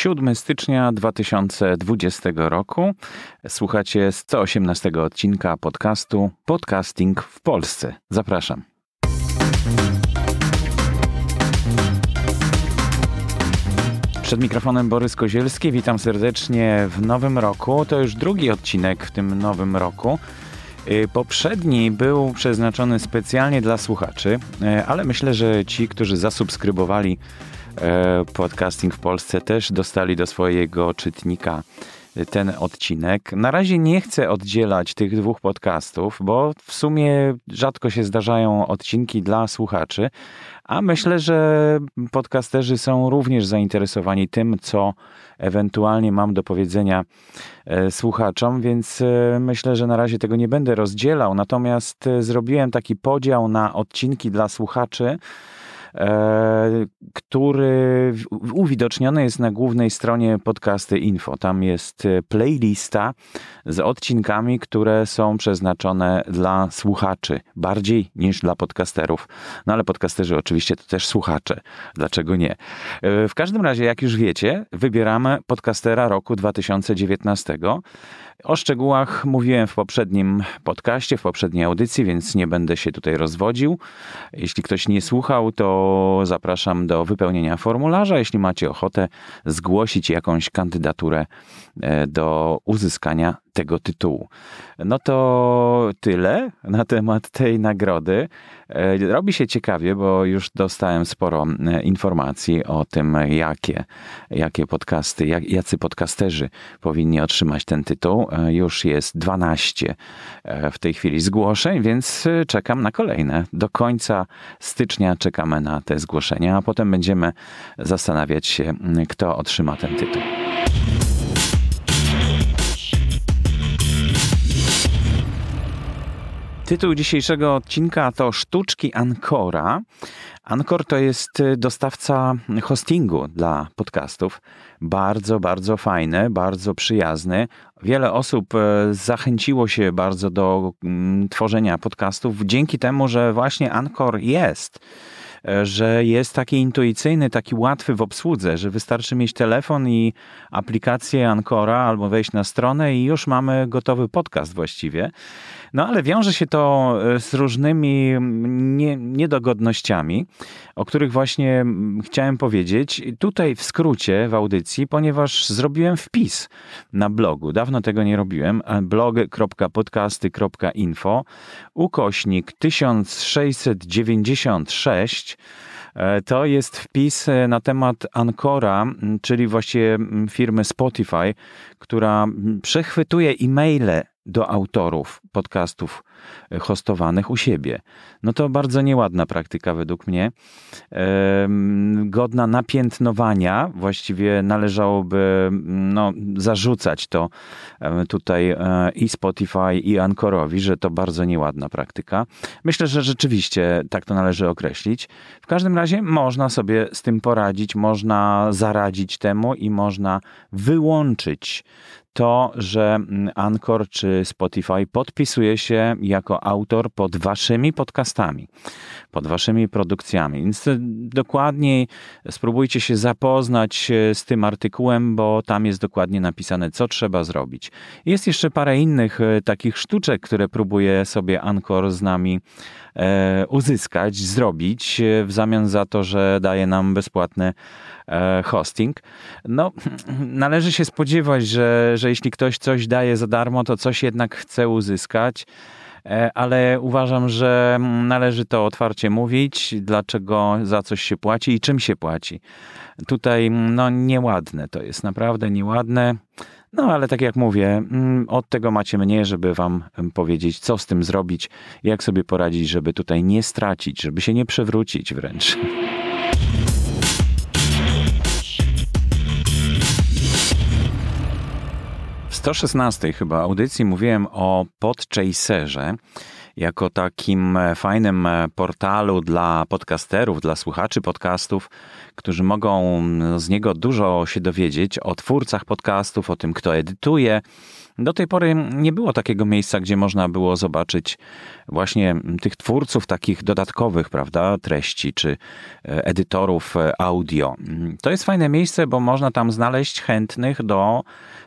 7 stycznia 2020 roku. Słuchacie 118 odcinka podcastu Podcasting w Polsce. Zapraszam. Przed mikrofonem Borys Kozielski. Witam serdecznie w nowym roku. To już drugi odcinek w tym nowym roku. Y, poprzedni był przeznaczony specjalnie dla słuchaczy, y, ale myślę, że ci, którzy zasubskrybowali podcasting w Polsce, też dostali do swojego czytnika ten odcinek. Na razie nie chcę oddzielać tych dwóch podcastów, bo w sumie rzadko się zdarzają odcinki dla słuchaczy, a myślę, że podcasterzy są również zainteresowani tym, co ewentualnie mam do powiedzenia e, słuchaczom, więc e, myślę, że na razie tego nie będę rozdzielał. Natomiast e, zrobiłem taki podział na odcinki dla słuchaczy E, który uwidoczniony jest na głównej stronie podcasty info. Tam jest e, playlista z odcinkami, które są przeznaczone dla słuchaczy, bardziej niż dla podcasterów. No ale podcasterzy oczywiście to też słuchacze. Dlaczego nie? E, w każdym razie, jak już wiecie, wybieramy podcastera roku 2019. O szczegółach mówiłem w poprzednim podcaście, w poprzedniej audycji, więc nie będę się tutaj rozwodził. Jeśli ktoś nie słuchał, to zapraszam do wypełnienia formularza. Jeśli macie ochotę zgłosić jakąś kandydaturę e, do uzyskania tego tytułu. No to tyle na temat tej nagrody. E, robi się ciekawie, bo już dostałem sporo e, informacji o tym, jakie, jakie podcasty, jak, jacy podcasterzy powinni otrzymać ten tytuł. E, już jest 12 w tej chwili zgłoszeń, więc czekam na kolejne. Do końca stycznia czekamy na te zgłoszenia, a potem będziemy zastanawiać się, kto otrzyma ten tytuł. Tytuł dzisiejszego odcinka to Sztuczki Ancora. Ancor to jest y, dostawca hostingu dla podcastów. Bardzo, bardzo fajny, bardzo przyjazny. Wiele osób y, zachęciło się bardzo do mm, tworzenia podcastów dzięki temu, że właśnie Ancor jest że jest taki intuicyjny, taki łatwy w obsłudze, że wystarczy mieć telefon i aplikację Ancora albo wejść na stronę i już mamy gotowy podcast właściwie. No ale wiąże się to e, z różnymi nie, niedogodnościami, o których właśnie chciałem powiedzieć. Tutaj w skrócie w audycji, ponieważ zrobiłem wpis na blogu. Dawno tego nie robiłem. blog.podcasty.info ukośnik 1696 e, to jest wpis e, na temat Ancora, czyli właściwie firmy Spotify, która przechwytuje e-maile do autorów podcastów hostowanych u siebie. No to bardzo nieładna praktyka według mnie. Godna napiętnowania. Właściwie należałoby no, zarzucać to tutaj e, i Spotify i Ancorowi, że to bardzo nieładna praktyka. Myślę, że rzeczywiście tak to należy określić. W każdym razie można sobie z tym poradzić, można zaradzić temu i można wyłączyć to, że mm, Anchor czy Spotify podpisuje się jako autor pod waszymi podcastami, pod waszymi produkcjami. Więc e, dokładniej spróbujcie się zapoznać e, z tym artykułem, bo tam jest dokładnie napisane, co trzeba zrobić. Jest jeszcze parę innych e, takich sztuczek, które próbuje sobie Anchor z nami uzyskać, zrobić w zamian za to, że daje nam bezpłatne E, hosting. No, należy się spodziewać, że, że jeśli ktoś coś daje za darmo, to coś jednak chce uzyskać ale uważam, że należy to otwarcie mówić, dlaczego za coś się płaci i czym się płaci. Tutaj no nieładne to jest, naprawdę nieładne. No ale tak jak mówię, od tego macie mnie, żeby wam powiedzieć, co z tym zrobić, jak sobie poradzić, żeby tutaj nie stracić, żeby się nie przewrócić wręcz. 116 chyba audycji mówiłem o Podchaserze jako takim fajnym portalu dla podcasterów, dla słuchaczy podcastów, którzy mogą z niego dużo się dowiedzieć o twórcach podcastów, o tym, kto edytuje, do tej pory nie było takiego miejsca, gdzie można było zobaczyć właśnie tych twórców takich dodatkowych, prawda, treści czy e, edytorów e, audio. To jest fajne miejsce, bo można tam znaleźć chętnych do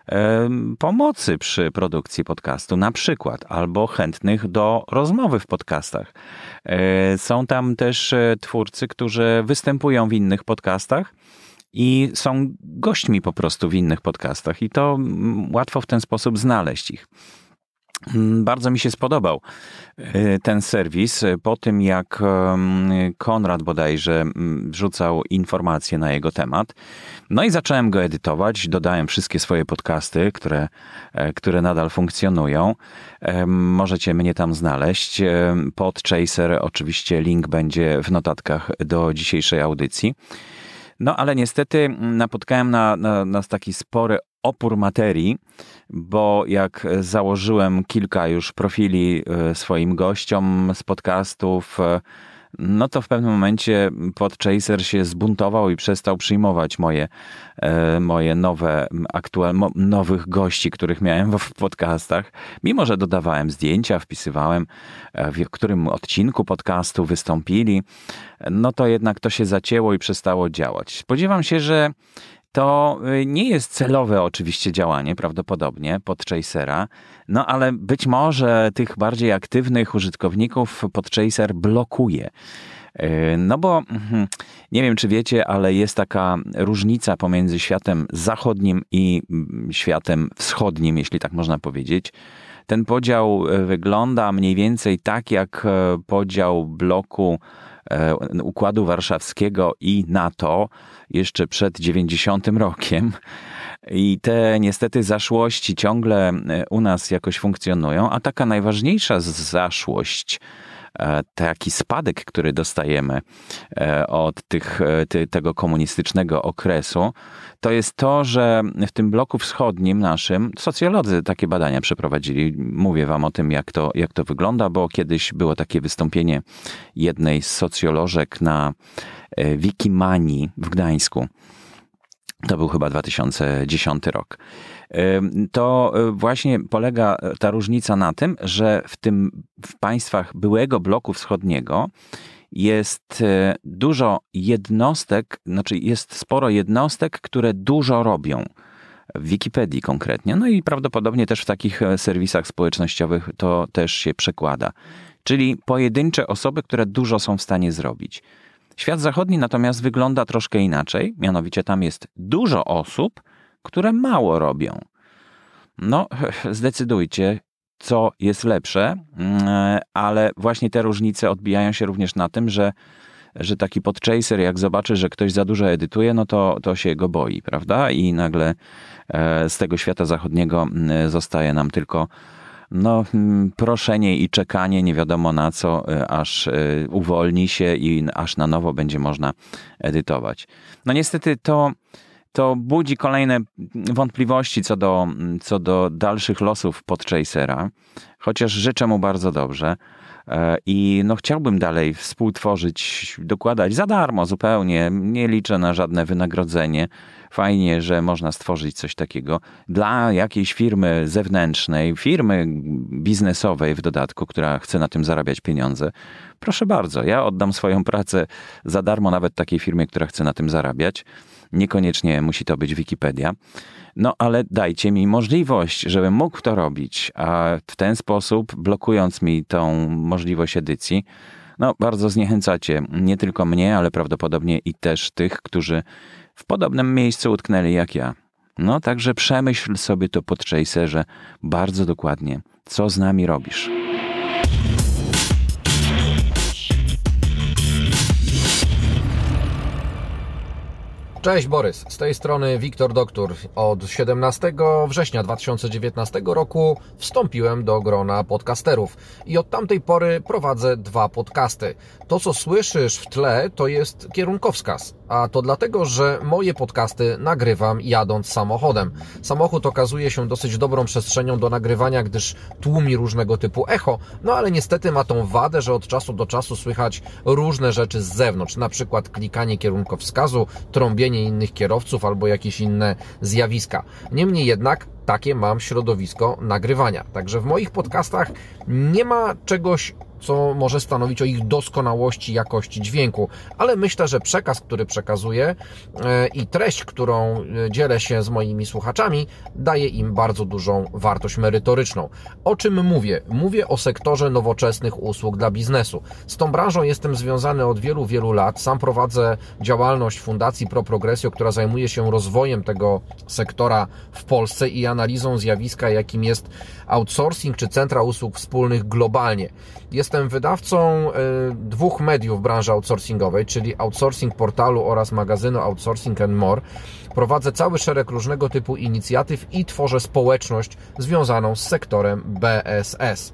e, pomocy przy produkcji podcastu, na przykład, albo chętnych do rozmowy w podcastach. Są tam też twórcy, którzy występują w innych podcastach i są gośćmi po prostu w innych podcastach i to łatwo w ten sposób znaleźć ich. Mm, bardzo mi się spodobał y, ten serwis po tym, jak Konrad bodajże wrzucał informacje na jego temat. No i zacząłem go edytować, dodałem wszystkie swoje podcasty, które, e, które nadal funkcjonują. Możecie mnie tam znaleźć. Podchaser, oczywiście link będzie w notatkach do dzisiejszej audycji. No ale niestety napotkałem na, na, na taki spory opór materii, bo jak założyłem kilka już profili e, swoim gościom z podcastów, e, no to w pewnym momencie Podchaser się zbuntował i przestał przyjmować moje, e, moje nowe, aktual, nowych gości, których miałem w podcastach. Mimo, że dodawałem zdjęcia, wpisywałem w którym odcinku podcastu wystąpili, no to jednak to się zacięło i przestało działać. Spodziewam się, że to y, nie jest celowe oczywiście działanie, prawdopodobnie, Podchasera, no ale być może tych bardziej aktywnych użytkowników Podchaser blokuje. Y, no bo mhm, nie wiem, czy wiecie, ale jest taka różnica pomiędzy światem zachodnim i mm, światem wschodnim, jeśli tak można powiedzieć. Ten podział y, wygląda mniej więcej tak jak podział bloku E, Układu Warszawskiego i NATO jeszcze przed 90 rokiem. I te niestety zaszłości ciągle e, u nas jakoś funkcjonują, a taka najważniejsza zaszłość, e, taki spadek, który dostajemy od tych, tego komunistycznego okresu, to jest to, że w tym bloku wschodnim naszym socjolodzy takie badania przeprowadzili. Mówię wam o tym, jak to, jak to wygląda, bo kiedyś było takie wystąpienie jednej z socjolożek na e, Wikimanii w Gdańsku. To był chyba 2010 rok. E, to e, właśnie polega ta różnica na tym, że w tym w państwach byłego bloku wschodniego jest e, dużo jednostek, znaczy jest sporo jednostek, które dużo robią. W Wikipedii konkretnie, no i prawdopodobnie też w takich e, serwisach społecznościowych to też się przekłada. Czyli pojedyncze osoby, które dużo są w stanie zrobić. Świat zachodni natomiast wygląda troszkę inaczej, mianowicie tam jest dużo osób, które mało robią. No, zdecydujcie, co jest lepsze, mm, ale właśnie te różnice odbijają się również na tym, że że taki podchaser, jak zobaczy, że ktoś za dużo edytuje, no to, to się go boi, prawda? I nagle e, z tego świata zachodniego mm, zostaje nam tylko no, mm, proszenie i czekanie, nie wiadomo na co, e, aż e, uwolni się i aż na nowo będzie można edytować. No niestety to to budzi kolejne wątpliwości co do, co do dalszych losów Podchasera, chociaż życzę mu bardzo dobrze. E, I no chciałbym dalej współtworzyć, dokładać za darmo zupełnie. Nie liczę na żadne wynagrodzenie. Fajnie, że można stworzyć coś takiego dla jakiejś firmy zewnętrznej, firmy biznesowej w dodatku, która chce na tym zarabiać pieniądze. Proszę bardzo, ja oddam swoją pracę za darmo nawet takiej firmie, która chce na tym zarabiać. Niekoniecznie musi to być Wikipedia. No ale dajcie mi możliwość, żebym mógł to robić, a w ten sposób, blokując mi tą możliwość edycji, no bardzo zniechęcacie nie tylko mnie, ale prawdopodobnie i też tych, którzy w podobnym miejscu utknęli jak ja. No także przemyśl sobie to po Tracerze bardzo dokładnie, co z nami robisz. Cześć Borys, z tej strony Wiktor Doktor. Od 17 września 2019 roku wstąpiłem do grona podcasterów i od tamtej pory prowadzę dwa podcasty. To co słyszysz w tle to jest kierunkowskaz, a to dlatego, że moje podcasty nagrywam jadąc samochodem. Samochód okazuje się dosyć dobrą przestrzenią do nagrywania, gdyż tłumi różnego typu echo, no ale niestety ma tą wadę, że od czasu do czasu słychać różne rzeczy z zewnątrz, na przykład klikanie kierunkowskazu, trąbienie innych kierowców albo jakieś inne zjawiska. Niemniej jednak takie mam środowisko nagrywania. Także w moich podcastach nie ma czegoś co może stanowić o ich doskonałości jakości dźwięku. Ale myślę, że przekaz, który przekazuję e, i treść, którą e, dzielę się z moimi słuchaczami, daje im bardzo dużą wartość merytoryczną. O czym mówię? Mówię o sektorze nowoczesnych usług dla biznesu. Z tą branżą jestem związany od wielu, wielu lat. Sam prowadzę działalność Fundacji Pro Progressio, która zajmuje się rozwojem tego sektora w Polsce i analizą zjawiska, jakim jest outsourcing czy centra usług wspólnych globalnie. Jestem wydawcą y, dwóch mediów branży outsourcingowej, czyli outsourcing portalu oraz magazynu Outsourcing and More. Prowadzę cały szereg różnego typu inicjatyw i tworzę społeczność związaną z sektorem BSS.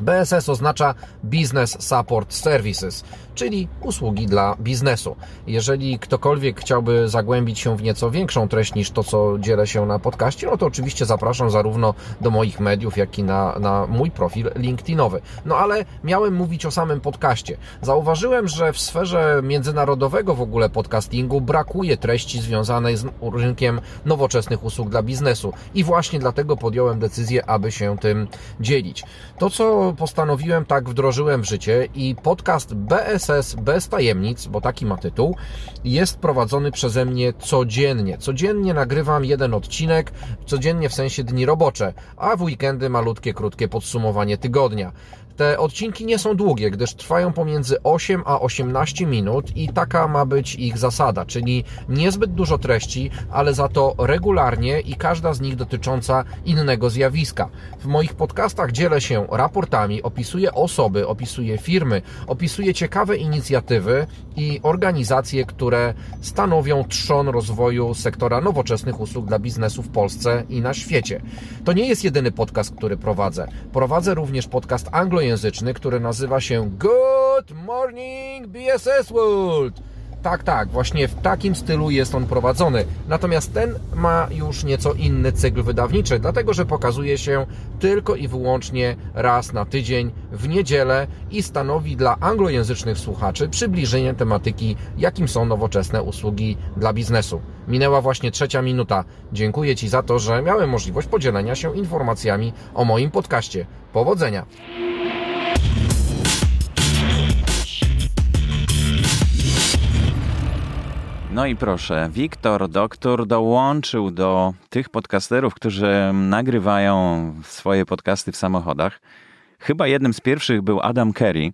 BSS oznacza Business Support Services, czyli usługi dla biznesu. Jeżeli ktokolwiek chciałby zagłębić się w nieco większą treść niż to, co dzielę się na podcaście, no to oczywiście zapraszam zarówno do moich mediów, jak i na, na mój profil LinkedInowy. No ale miałem mówić o samym podcaście. Zauważyłem, że w sferze międzynarodowego w ogóle podcastingu brakuje treści związanej z rynkiem nowoczesnych usług dla biznesu i właśnie dlatego podjąłem decyzję, aby się tym dzielić. To, co postanowiłem, tak wdrożyłem w życie i podcast BSS bez tajemnic, bo taki ma tytuł, jest prowadzony przeze mnie codziennie. Codziennie nagrywam jeden odcinek, codziennie w sensie dni robocze, a w weekendy malutkie, krótkie podsumowanie tygodnia. Te odcinki nie są długie, gdyż trwają pomiędzy 8 a 18 minut i taka ma być ich zasada, czyli niezbyt dużo treści, ale za to regularnie i każda z nich dotycząca innego zjawiska. W moich podcastach dzielę się raportami, opisuję osoby, opisuję firmy, opisuję ciekawe inicjatywy i organizacje, które stanowią trzon rozwoju sektora nowoczesnych usług dla biznesu w Polsce i na świecie. To nie jest jedyny podcast, który prowadzę. Prowadzę również podcast anglojęzyczny, anglojęzyczny, który nazywa się Good Morning BSS World. Tak, tak, właśnie w takim stylu jest on prowadzony. Natomiast ten ma już nieco inny cykl wydawniczy, dlatego że pokazuje się tylko i wyłącznie raz na tydzień w niedzielę i stanowi dla anglojęzycznych słuchaczy przybliżenie tematyki, jakim są nowoczesne usługi dla biznesu. Minęła właśnie trzecia minuta. Dziękuję Ci za to, że miałem możliwość podzielenia się informacjami o moim podcaście. Powodzenia! No i proszę, Wiktor, doktor dołączył do tych podcasterów, którzy nagrywają swoje podcasty w samochodach. Chyba jednym z pierwszych był Adam Kerry,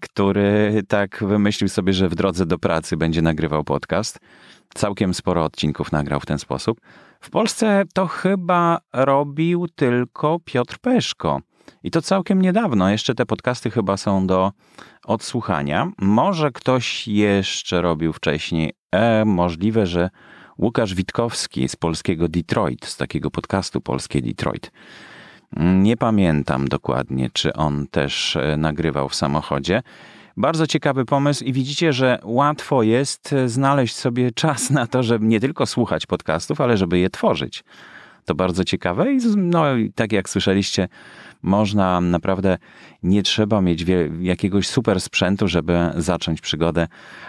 który tak wymyślił sobie, że w drodze do pracy będzie nagrywał podcast. Całkiem sporo odcinków nagrał w ten sposób. W Polsce to chyba robił tylko Piotr Peszko. I to całkiem niedawno. Jeszcze te podcasty chyba są do odsłuchania. Może ktoś jeszcze robił wcześniej. E, możliwe, że Łukasz Witkowski z polskiego Detroit, z takiego podcastu Polskie Detroit. Nie pamiętam dokładnie, czy on też e, nagrywał w samochodzie. Bardzo ciekawy pomysł i widzicie, że łatwo jest znaleźć sobie czas na to, żeby nie tylko słuchać podcastów, ale żeby je tworzyć. To bardzo ciekawe i no, tak jak słyszeliście, można naprawdę, nie trzeba mieć jakiegoś super sprzętu, żeby zacząć przygodę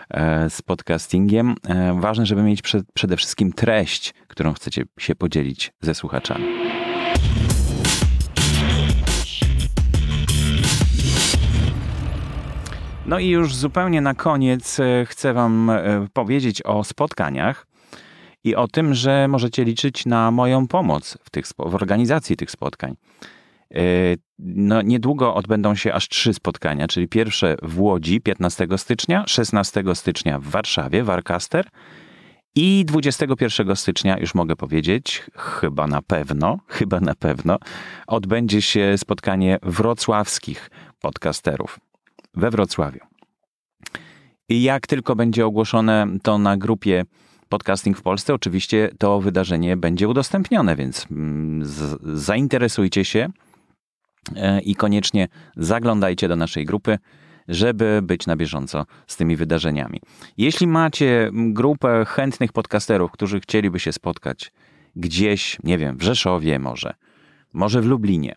e, z podcastingiem. E, ważne, żeby mieć przede wszystkim treść, którą chcecie się podzielić ze słuchaczami. No i już zupełnie na koniec e, chcę Wam powiedzieć o spotkaniach i o tym, że możecie liczyć na moją pomoc w, tych, w organizacji tych spotkań. No, niedługo odbędą się aż trzy spotkania, czyli pierwsze w Łodzi 15 stycznia, 16 stycznia w Warszawie, Warcaster i 21 stycznia, już mogę powiedzieć, chyba na pewno, chyba na pewno, odbędzie się spotkanie wrocławskich podcasterów we Wrocławiu. I jak tylko będzie ogłoszone to na grupie Podcasting w Polsce, oczywiście to wydarzenie będzie udostępnione, więc mm, zainteresujcie się i koniecznie zaglądajcie do naszej grupy, żeby być na bieżąco z tymi wydarzeniami. Jeśli macie grupę chętnych podcasterów, którzy chcieliby się spotkać gdzieś, nie wiem, w Rzeszowie może, może w Lublinie,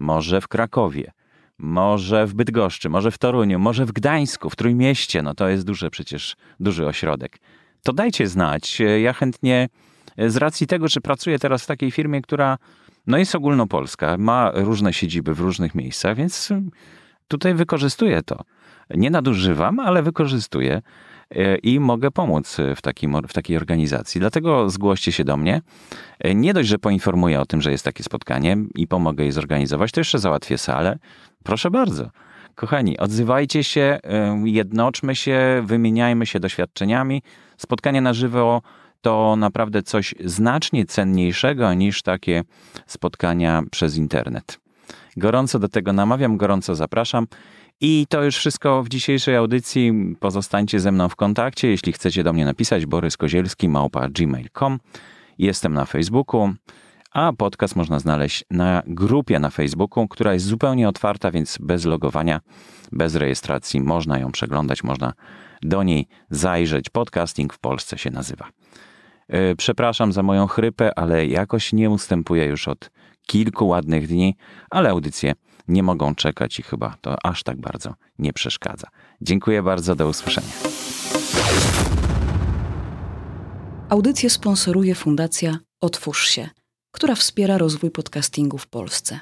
może w Krakowie, może w Bydgoszczy, może w Toruniu, może w Gdańsku, w Trójmieście, no to jest duży przecież, duży ośrodek. To dajcie znać. Ja chętnie, z racji tego, że pracuję teraz w takiej firmie, która no jest ogólnopolska, ma różne siedziby w różnych miejscach, więc tutaj wykorzystuję to. Nie nadużywam, ale wykorzystuję e, i mogę pomóc w, takim, w takiej organizacji. Dlatego zgłoście się do mnie. E, nie dość, że poinformuję o tym, że jest takie spotkanie i pomogę je zorganizować, to jeszcze załatwię salę. Proszę bardzo. Kochani, odzywajcie się, e, jednoczmy się, wymieniajmy się doświadczeniami. Spotkanie na żywo to naprawdę coś znacznie cenniejszego niż takie spotkania przez internet. Gorąco do tego namawiam, gorąco zapraszam. I to już wszystko w dzisiejszej audycji. Pozostańcie ze mną w kontakcie. Jeśli chcecie do mnie napisać, Borys Kozielski, małpa gmail.com. Jestem na Facebooku, a podcast można znaleźć na grupie na Facebooku, która jest zupełnie otwarta, więc bez logowania, bez rejestracji można ją przeglądać, można do niej zajrzeć. Podcasting w Polsce się nazywa. E, przepraszam za moją chrypę, ale jakoś nie ustępuję już od kilku ładnych dni, ale audycje nie mogą czekać i chyba to aż tak bardzo nie przeszkadza. Dziękuję bardzo, do usłyszenia. Audycję sponsoruje Fundacja Otwórz się, która wspiera rozwój podcastingu w Polsce.